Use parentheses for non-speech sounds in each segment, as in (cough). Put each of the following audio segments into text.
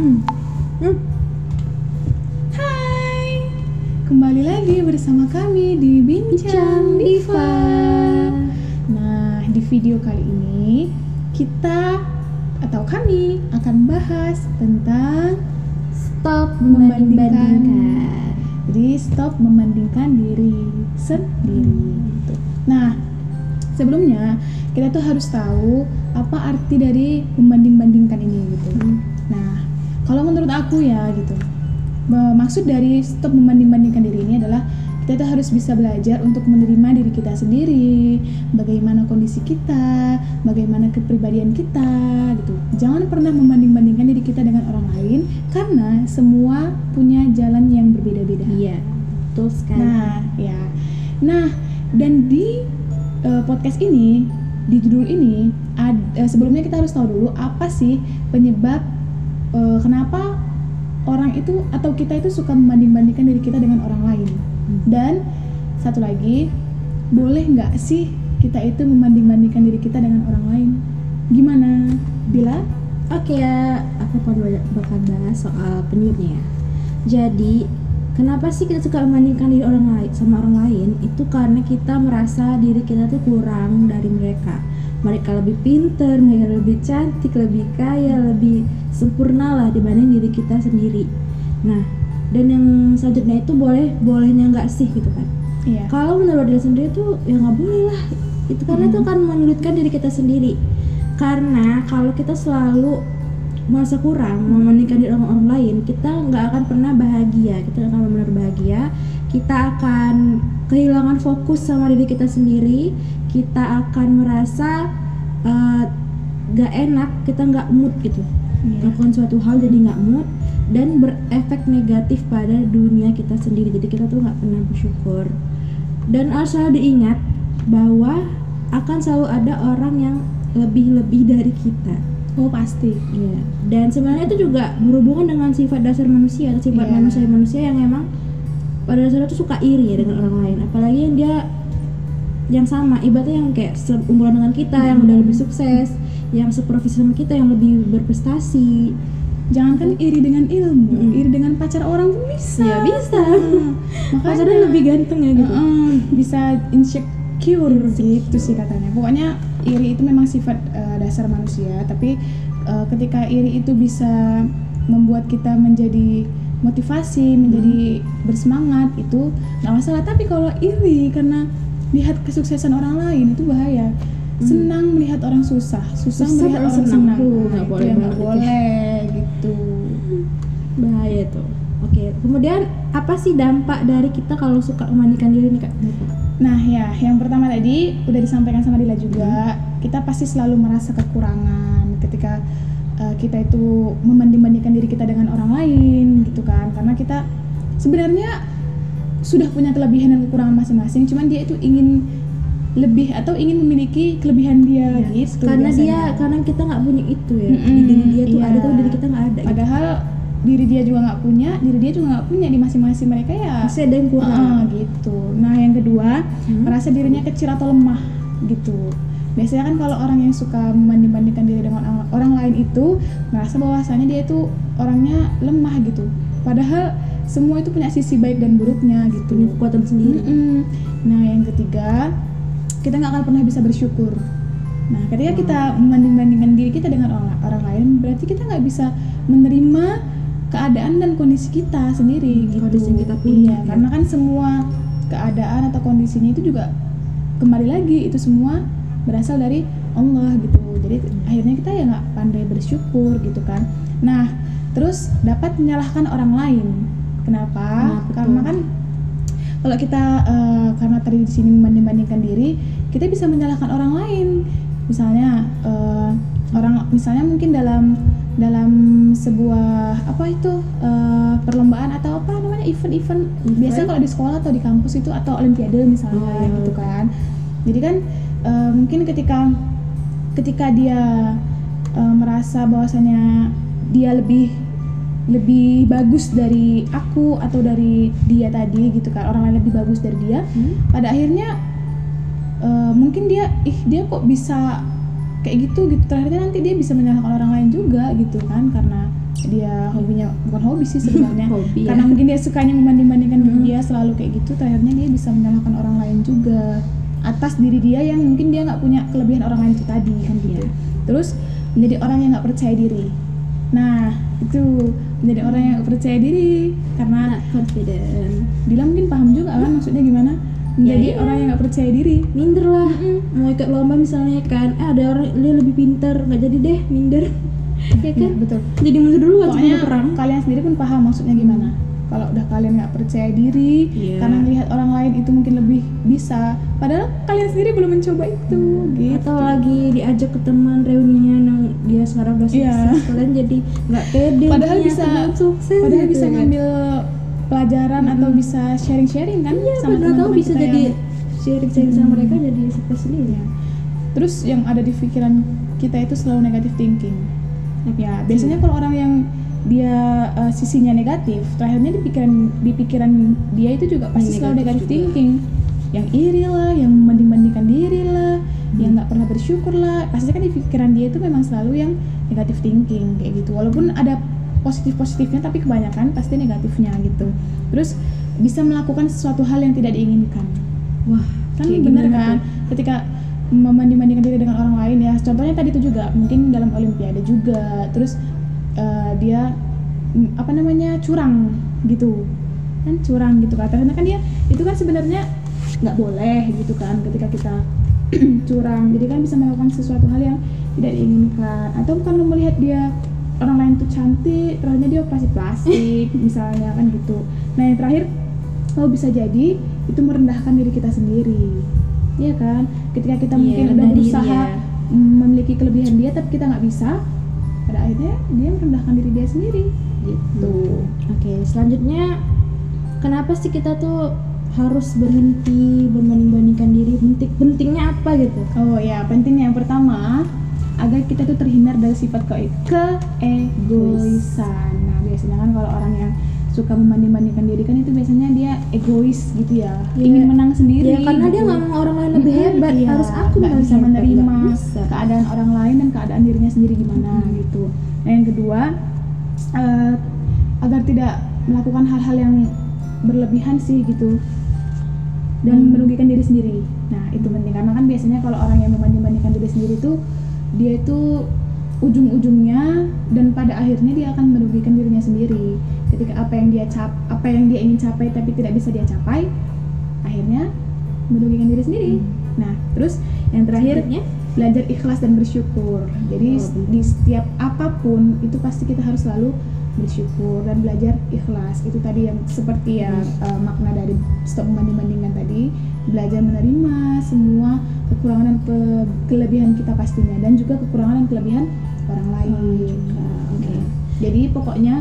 Hmm. Hmm. Hai, kembali lagi bersama kami di Bincang Diva. Nah, di video kali ini kita atau kami akan bahas tentang Stop Membandingkan. membanding-bandingkan. jadi stop membandingkan diri sendiri. Nah, sebelumnya kita tuh harus tahu apa arti dari membanding-bandingkan ini gitu. Hmm. Kalau menurut aku ya gitu, maksud dari stop membanding-bandingkan diri ini adalah kita tuh harus bisa belajar untuk menerima diri kita sendiri, bagaimana kondisi kita, bagaimana kepribadian kita gitu. Jangan pernah membanding-bandingkan diri kita dengan orang lain karena semua punya jalan yang berbeda-beda. Iya, betul sekali. Nah, ya. Nah, dan di eh, podcast ini, di judul ini, ad- eh, sebelumnya kita harus tahu dulu apa sih penyebab eh, kenapa orang itu atau kita itu suka membanding-bandingkan diri kita dengan orang lain. Hmm. Dan satu lagi, boleh nggak sih kita itu membanding-bandingkan diri kita dengan orang lain? Gimana, Bila? Oke ya, aku bakal bahas soal penyebabnya ya. Jadi, kenapa sih kita suka membandingkan diri orang lain sama orang lain? Itu karena kita merasa diri kita tuh kurang dari mereka. Mereka lebih pinter, mereka lebih cantik, lebih kaya, lebih sempurna lah dibanding diri kita sendiri. Nah, dan yang selanjutnya itu boleh bolehnya nggak sih gitu kan? Iya. kalau menurut diri sendiri tuh ya nggak boleh lah itu karena itu kan menyulitkan diri kita sendiri karena kalau kita selalu merasa kurang membandingkan diri orang, orang lain kita nggak akan pernah bahagia kita nggak akan benar bahagia kita akan kehilangan fokus sama diri kita sendiri kita akan merasa eh, nggak enak kita nggak mood gitu Iya. melakukan suatu hal jadi nggak mood dan berefek negatif pada dunia kita sendiri jadi kita tuh nggak pernah bersyukur dan harus selalu diingat bahwa akan selalu ada orang yang lebih-lebih dari kita Oh, pasti. Iya. dan sebenarnya itu juga berhubungan dengan sifat dasar manusia sifat Iya. manusia-manusia yang emang pada dasarnya tuh suka iri ya dengan orang lain. Apalagi yang dia yang sama ibaratnya yang kayak seumuran dengan kita yang udah lebih sukses yang seprofesi sama kita yang lebih berprestasi. Jangankan iri dengan ilmu, Mm-mm. iri dengan pacar orang pun bisa. ya bisa. (laughs) Makanya pacarnya lebih ganteng ya gitu. Bisa insecure. gitu sih katanya. Pokoknya iri itu memang sifat eh, dasar manusia, tapi eh, ketika iri itu bisa membuat kita menjadi motivasi, menjadi bersemangat itu nggak masalah. Tapi kalau iri karena lihat kesuksesan orang lain itu bahaya. Senang melihat orang susah, susah, Susah melihat orang senang. Nah, nggak itu boleh nggak boleh gitu. bahaya tuh oke kemudian apa sih dampak dari kita kalau suka membandingkan diri nih kak Nah ya, yang pertama tadi udah disampaikan sama Dila juga, kita pasti selalu merasa kekurangan ketika kita itu membanding-bandingkan diri kita dengan orang lain gitu kan, karena kita sebenarnya sudah punya kelebihan dan kekurangan masing-masing, cuman dia itu ingin lebih atau ingin memiliki kelebihan dia gitu. karena biasanya. dia karena kita nggak punya itu ya Mm-mm, di diri dia tuh iya. ada tapi diri kita nggak ada gitu. Padahal diri dia juga nggak punya, diri dia juga nggak punya di masing-masing mereka ya. masih ada yang kurang Ah, gitu. Nah, yang kedua, Hmm. merasa dirinya kecil atau lemah gitu. Biasanya kan kalau orang yang suka membanding-bandingkan diri dengan orang, lain itu merasa bahwasanya dia itu orangnya lemah gitu. Padahal semua itu punya sisi baik dan buruknya gitu. punya kekuatan sendiri Mm-mm. Nah, yang ketiga, kita nggak akan pernah bisa bersyukur. Nah, ketika kita membanding-bandingkan diri kita dengan orang, orang lain, berarti kita nggak bisa menerima keadaan dan kondisi kita sendiri gitu. Kondisi yang kita punya, Iya, ya. karena kan semua keadaan atau kondisinya itu juga kembali lagi itu semua berasal dari Allah gitu. Jadi akhirnya kita ya nggak pandai bersyukur gitu kan. Nah, terus dapat menyalahkan orang lain. Kenapa? Kenapa Karena kan kalau kita eh, karena tadi di sini membanding-bandingkan diri, kita bisa menyalahkan orang lain. Misalnya eh, orang misalnya mungkin dalam dalam sebuah apa itu eh, perlombaan atau apa namanya event-event biasa kalau di sekolah atau di kampus itu atau olimpiade misalnya Oh, gitu kan. Jadi kan eh, mungkin ketika ketika dia eh, merasa bahwasanya dia lebih lebih bagus dari aku atau dari dia tadi gitu kan orang lain lebih bagus dari dia Hmm? pada akhirnya eh, mungkin dia ih dia kok bisa kayak gitu gitu terakhirnya nanti dia bisa menyalahkan orang lain juga gitu kan karena dia hobinya bukan hobi sih sebenarnya (laughs) Hobi, ya. karena mungkin dia sukanya membanding-bandingkan Hmm. dia selalu kayak gitu terakhirnya dia bisa menyalahkan orang lain juga atas diri dia yang mungkin dia nggak punya kelebihan orang lain itu tadi kan gitu. Iya. terus menjadi orang yang nggak percaya diri. Nah itu menjadi orang yang percaya diri karena not confident. Dila mungkin paham juga kan maksudnya gimana? Menjadi iya. orang yang nggak percaya diri. Minder lah. Mau ikut lomba misalnya kan eh ada orang dia lebih pintar nggak jadi deh minder. (laughs) Ya kan? Iya, betul. Jadi mundur dulu waktu perang. kalian sendiri pun paham maksudnya gimana kalau udah kalian nggak percaya diri Iya. karena melihat orang lain itu mungkin lebih bisa padahal kalian sendiri belum mencoba itu gitu atau lagi diajak ke teman reunian yang dia sekarang udah sukses Iya. kalian jadi nggak pede padahal bisa sukses padahal gitu bisa kan. ngambil pelajaran atau bisa sharing-sharing kan iya sama tahu teman-teman bisa jadi yang- sharing sharing sama Hmm. mereka jadi sukses sendiri Iya. terus yang ada di pikiran kita itu selalu negative thinking ya biasanya kalau orang yang dia uh, sisinya negatif terakhirnya di pikiran di pikiran dia itu juga pasti selalu negatif juga. thinking. Yang iri lah yang membanding-bandingkan diri lah yang nggak pernah bersyukur lah. Pasti kan di pikiran dia itu memang selalu yang negative thinking kayak gitu. Walaupun ada positif positifnya tapi kebanyakan pasti negatifnya gitu. Terus bisa melakukan sesuatu hal yang tidak diinginkan. Wah kan bener gimana kan? ketika membanding-bandingkan diri dengan orang lain ya contohnya tadi itu juga mungkin dalam olimpiade juga. Terus eh, dia mm, apa namanya curang gitu. Kan curang gitu kan karena kan dia itu kan sebenarnya nggak boleh gitu kan ketika kita (clears throat) curang. Jadi kan bisa melakukan sesuatu hal yang tidak diinginkan. Atau karena melihat dia orang lain tuh cantik terakhirnya dia operasi plastik (laughs) misalnya kan gitu. Nah yang terakhir oh bisa jadi itu merendahkan diri kita sendiri. Iya kan? Ketika kita Iya, mungkin udah rendah diri berusaha ya. memiliki kelebihan dia tapi kita nggak bisa pada akhirnya dia merendahkan diri dia sendiri gitu Oke, selanjutnya kenapa sih kita tuh harus berhenti membanding-bandingkan diri? Penting pentingnya apa gitu? oh ya pentingnya yang pertama agar kita tuh terhindar dari sifat ke keegoisan nah biasanya kan kalau orang yang suka membanding-bandingkan diri kan itu biasanya dia egois gitu ya Iya. ingin menang sendiri Ya karena dia gitu. nggak mau orang lain lebih hebat, iya, harus aku nggak bisa menerima keadaan orang lain dan keadaan dirinya sendiri gimana. Nah yang kedua eh, agar tidak melakukan hal-hal yang berlebihan sih gitu dan Hmm. merugikan diri sendiri. Nah itu penting karena kan biasanya kalau orang yang membanding-bandingkan diri sendiri tuh dia itu ujung-ujungnya dan pada akhirnya dia akan merugikan dirinya sendiri. Ketika apa yang dia cap, apa yang dia ingin capai tapi tidak bisa dia capai, akhirnya merugikan diri sendiri. Nah, terus yang terakhir Selanjutnya? Belajar ikhlas dan bersyukur. Jadi Oh, di setiap apa pun itu pasti kita harus selalu bersyukur dan belajar ikhlas. Itu tadi yang seperti yang uh, makna dari stop membanding-bandingkan tadi, belajar menerima semua kekurangan dan ke- kelebihan kita pastinya dan juga kekurangan dan kelebihan orang lain lain juga. Nah, Jadi pokoknya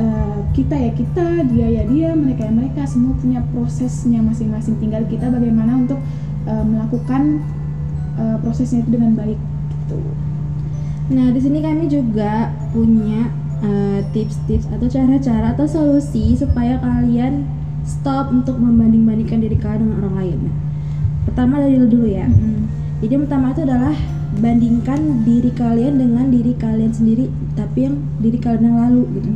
uh, kita ya kita, dia ya dia, mereka ya mereka semua punya prosesnya masing-masing. Tinggal kita bagaimana untuk uh, melakukan uh, prosesnya itu dengan baik gitu. Nah, di sini kami juga punya eh, tips-tips atau cara-cara atau solusi supaya kalian stop untuk membanding-bandingkan diri kalian dengan orang lain. Nah, pertama dari dulu ya. Jadi yang pertama itu adalah bandingkan diri kalian dengan diri kalian sendiri, tapi yang diri kalian yang lalu gitu.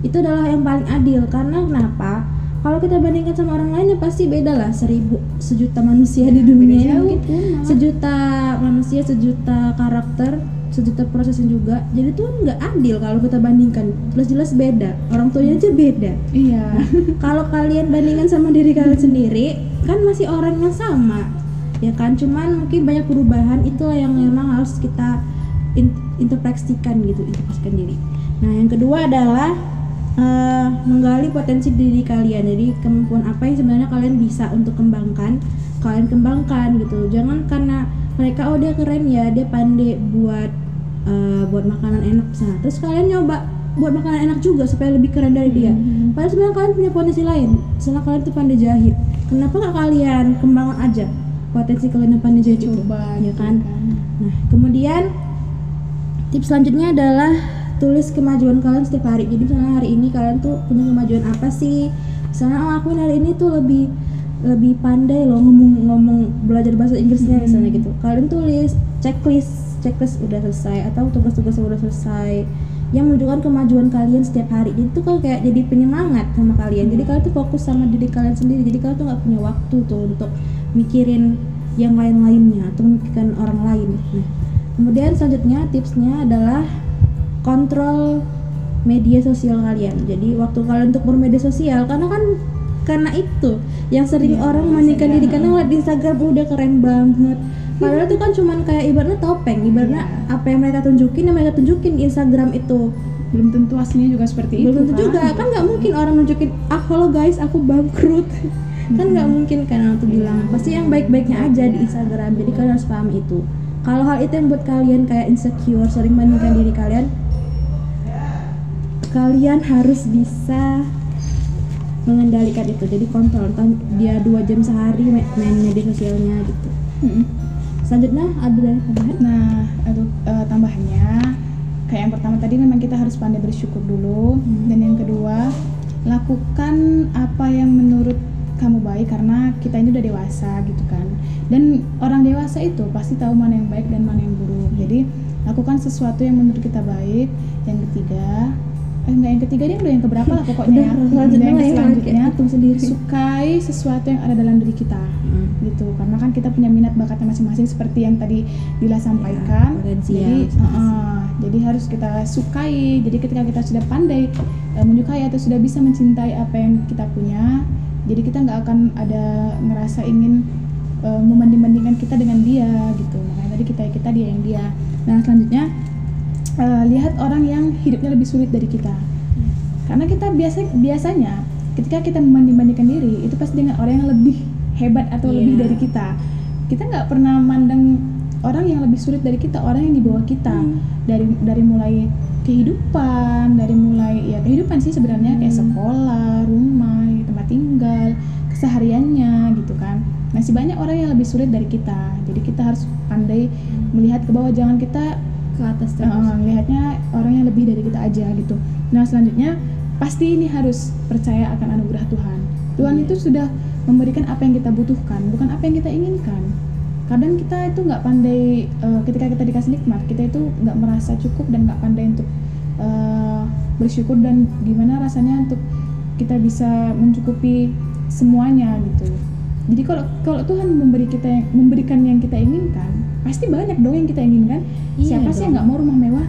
Itu adalah yang paling adil karena kenapa? Kalau kita bandingkan sama orang lain ya pasti beda lah. Seribu sejuta manusia di dunia ini mungkin. Malah. sejuta manusia sejuta karakter sejuta prosesnya juga. Jadi tuh nggak adil kalau kita bandingkan. Jelas-jelas beda. Orang tuanya aja beda. Iya. (laughs) kalau kalian bandingkan sama diri kalian sendiri kan masih orang yang sama. Ya kan? Cuman mungkin banyak perubahan. Itulah yang memang harus kita in- introspeksikan gitu. Introspeksikan diri. Nah yang kedua adalah eh, menggali potensi diri kalian jadi kemampuan apa yang sebenarnya kalian bisa untuk kembangkan kalian kembangkan gitu jangan karena mereka oh dia keren ya dia pandai buat eh, buat makanan enak sana terus kalian nyoba buat makanan enak juga supaya lebih keren dari dia Mhm. Padahal sebenarnya kalian punya potensi lain. Misalnya kalian tuh pandai jahit. Kenapa nggak kalian kembangkan aja potensi kalian yang pandai jahit itu? Coba ya gitu kan? Nah, kemudian tips selanjutnya adalah tulis kemajuan kalian setiap hari. Jadi misalnya hari ini kalian tuh punya kemajuan apa sih? Misalnya oh aku hari ini tuh lebih lebih pandai loh ngomong ngomong belajar bahasa Inggrisnya Hmm. misalnya gitu. Kalian tulis checklist checklist udah selesai atau tugas-tugas udah selesai yang menunjukkan kemajuan kalian setiap hari jadi itu kalau kayak jadi penyemangat sama kalian jadi kalian tuh fokus sama diri kalian sendiri jadi kalian tuh nggak punya waktu tuh untuk mikirin yang lain-lainnya atau memikirkan orang lain nah kemudian selanjutnya tipsnya adalah kontrol media sosial kalian. Jadi waktu kalian untuk bermedia sosial karena kan karena itu yang sering Iya, orang membandingkan diri. Karena ngeliat di Instagram udah keren banget. Padahal itu kan cuman kayak ibaratnya topeng. Ibaratnya Iya. apa yang mereka tunjukin yang mereka tunjukin di Instagram itu. Belum tentu aslinya juga seperti belum itu tentu juga. Kan nggak mungkin orang nunjukin ah halo guys aku bangkrut. (laughs) Kan nggak mungkin kan aku bilang. Pasti yang baik-baiknya aja di Instagram. Jadi kalian harus paham itu. Kalau hal itu yang buat kalian kayak insecure sering bandingkan diri kalian kalian harus bisa mengendalikan itu jadi kontrol kan dia dua jam sehari main, main media sosialnya gitu Mm-mm. selanjutnya ada dari tambahan Nah, untuk eh, tambahannya, kayak yang pertama tadi memang kita harus pandai bersyukur dulu, Hmm. dan yang kedua lakukan apa yang menurut kamu baik karena kita ini udah dewasa gitu kan. Dan orang dewasa itu pasti tahu mana yang baik dan mana yang buruk. Jadi lakukan sesuatu yang menurut kita baik. Yang ketiga, enggak yang ketiga dia udah yang keberapa lah pokoknya ya. Udah, Dan selanjutnya yang ya, selanjutnya hitung sendiri. sukai sesuatu yang ada dalam diri kita Hmm. gitu karena kan kita punya minat bakatnya masing-masing seperti yang tadi Dila sampaikan potensial jadi masing-masing. uh-uh, jadi harus kita sukai jadi ketika kita sudah pandai uh, menyukai atau sudah bisa mencintai apa yang kita punya jadi kita nggak akan ada ngerasa ingin uh, membanding-bandingkan kita dengan dia gitu makanya tadi kita kita dia yang dia nah selanjutnya uh, lihat orang yang hidupnya lebih sulit dari kita. Karena kita biasa biasanya ketika kita membanding-bandingkan diri itu pasti dengan orang yang lebih hebat atau lebih Iya. dari kita. Kita nggak pernah mandang orang yang lebih sulit dari kita orang yang di bawah kita. Hmm. dari dari mulai kehidupan dari mulai ya kehidupan sih sebenarnya. Kayak Hmm. sekolah rumah tempat tinggal kesehariannya gitu kan. Masih banyak orang yang lebih sulit dari kita. Jadi kita harus pandai melihat ke bawah. Jangan kita ke atas terus Uh, lihatnya orang yang lebih dari kita aja gitu. Nah selanjutnya pasti ini harus percaya akan anugerah Tuhan. Tuhan Iya. itu sudah memberikan apa yang kita butuhkan, bukan apa yang kita inginkan. Kadang kita itu nggak pandai uh, ketika kita dikasih nikmat, kita itu nggak merasa cukup dan nggak pandai untuk uh, bersyukur dan gimana rasanya untuk kita bisa mencukupi semuanya gitu. Jadi kalau kalau Tuhan memberi kita yang, memberikan yang kita inginkan, pasti banyak dong yang kita inginkan. Iya Siapa sih yang nggak mau rumah mewah?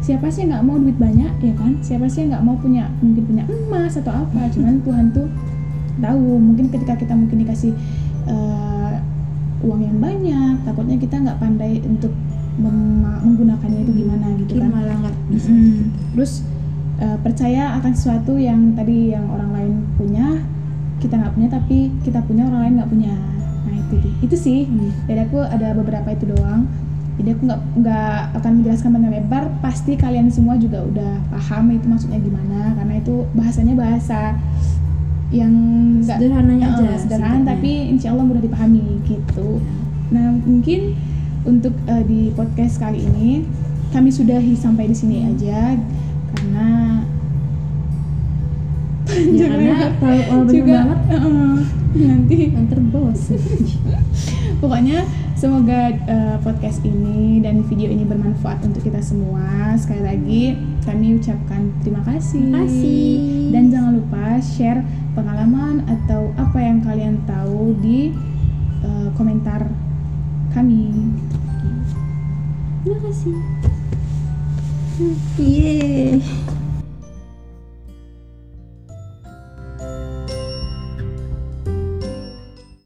Siapa sih yang nggak mau duit banyak, ya kan? Siapa sih yang nggak mau punya mungkin punya emas atau apa? (laughs) Cuman Tuhan tuh tahu. Mungkin ketika kita mungkin dikasih eh, uang yang banyak, takutnya kita nggak pandai untuk menggunakannya itu gimana gitu kan? malah nggak bisa Mm-mm. Terus eh, percaya akan sesuatu yang tadi yang orang lain punya kita nggak punya tapi kita punya orang lain nggak punya. Nah itu itu sih. Hmm. Dari aku ada beberapa itu doang. Jadi aku nggak nggak akan menjelaskan panjang lebar. Pasti kalian semua juga udah paham itu maksudnya gimana karena itu bahasanya bahasa yang nggak Sederhananya aja, sederhana tapi insya Allah mudah dipahami gitu. Nah mungkin untuk eh, di podcast kali ini kami sudahi sampai di sini aja karena ya karena kalau kalau banyak juga banget. (laughs) eh, nanti. Yang terbos (laughs) pokoknya semoga eh, podcast ini dan video ini bermanfaat untuk kita semua. Sekali lagi kami ucapkan terima kasih. Terima kasih. dan jangan lupa share pengalaman atau apa yang kalian tahu di eh, komentar kami. Terima kasih. Yeay.